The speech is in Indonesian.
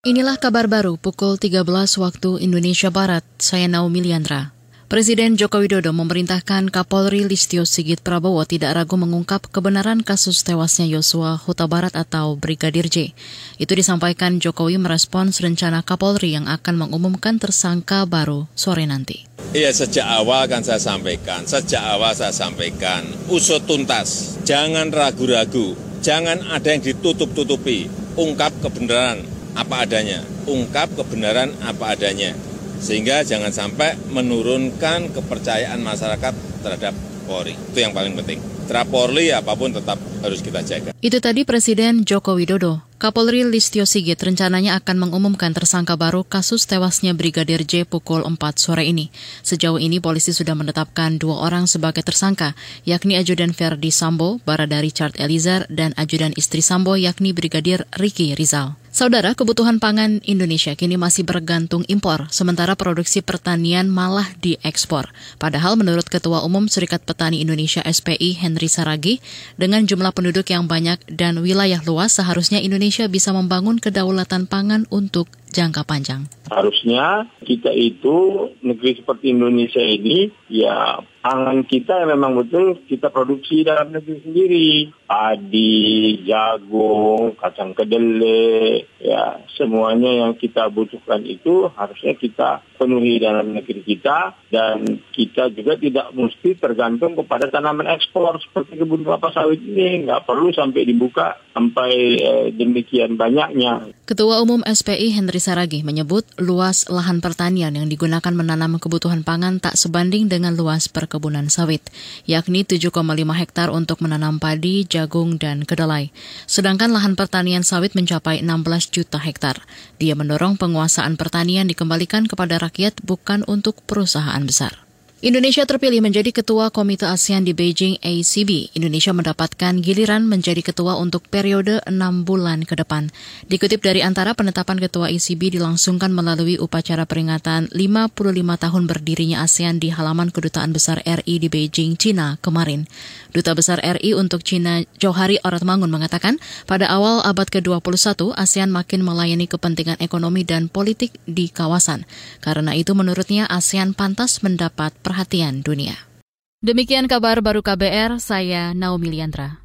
Inilah kabar baru pukul 13 waktu Indonesia Barat. Saya Naomi Liandra. Presiden Joko Widodo memerintahkan Kapolri Listio Sigit Prabowo tidak ragu mengungkap kebenaran kasus tewasnya Yosua Huta Barat atau Brigadir J. Itu disampaikan Jokowi merespons rencana Kapolri yang akan mengumumkan tersangka baru sore nanti. Iya sejak awal kan saya sampaikan, sejak awal saya sampaikan, usut tuntas, jangan ragu-ragu, jangan ada yang ditutup-tutupi, ungkap kebenaran apa adanya, ungkap kebenaran apa adanya. Sehingga jangan sampai menurunkan kepercayaan masyarakat terhadap Polri. Itu yang paling penting. Terhadap Polri apa pun tetap harus kita jaga. Itu tadi Presiden Joko Widodo. Kapolri Listio Sigit rencananya akan mengumumkan tersangka baru kasus tewasnya Brigadir J pukul 4 sore ini. Sejauh ini polisi sudah menetapkan dua orang sebagai tersangka, yakni Ajudan Ferdi Sambo, Barada Richard Elizar, dan Ajudan istri Sambo yakni Brigadir Ricky Rizal. Saudara, kebutuhan pangan Indonesia kini masih bergantung impor, sementara produksi pertanian malah diekspor. Padahal menurut Ketua Umum Serikat Petani Indonesia SPI Henry Saragi, dengan jumlah penduduk yang banyak dan wilayah luas, seharusnya Indonesia bisa membangun kedaulatan pangan untuk jangka panjang. Harusnya kita itu negeri seperti Indonesia ini ya pangan kita memang betul kita produksi dalam negeri sendiri. Padi, jagung, kacang kedelai, ya semuanya yang kita butuhkan itu harusnya kita penuhi dalam negeri kita dan kita juga tidak mesti tergantung kepada tanaman ekspor seperti kebun kelapa sawit ini nggak perlu sampai dibuka sampai eh, demikian banyaknya. Ketua Umum SPI Henry Saragi menyebut luas lahan pertanian yang digunakan menanam kebutuhan pangan tak sebanding dengan luas perkebunan sawit, yakni 7,5 hektar untuk menanam padi, jagung, dan kedelai. Sedangkan lahan pertanian sawit mencapai 16 juta hektar. Dia mendorong penguasaan pertanian dikembalikan kepada rakyat bukan untuk perusahaan besar. Indonesia terpilih menjadi ketua Komite ASEAN di Beijing ACB. Indonesia mendapatkan giliran menjadi ketua untuk periode enam bulan ke depan. Dikutip dari antara penetapan ketua ACB dilangsungkan melalui upacara peringatan 55 tahun berdirinya ASEAN di halaman Kedutaan Besar RI di Beijing, China kemarin. Duta Besar RI untuk China Johari Oratmangun mengatakan, pada awal abad ke-21 ASEAN makin melayani kepentingan ekonomi dan politik di kawasan. Karena itu menurutnya ASEAN pantas mendapat perhatian dunia. Demikian kabar baru KBR, saya Naomi Liandra.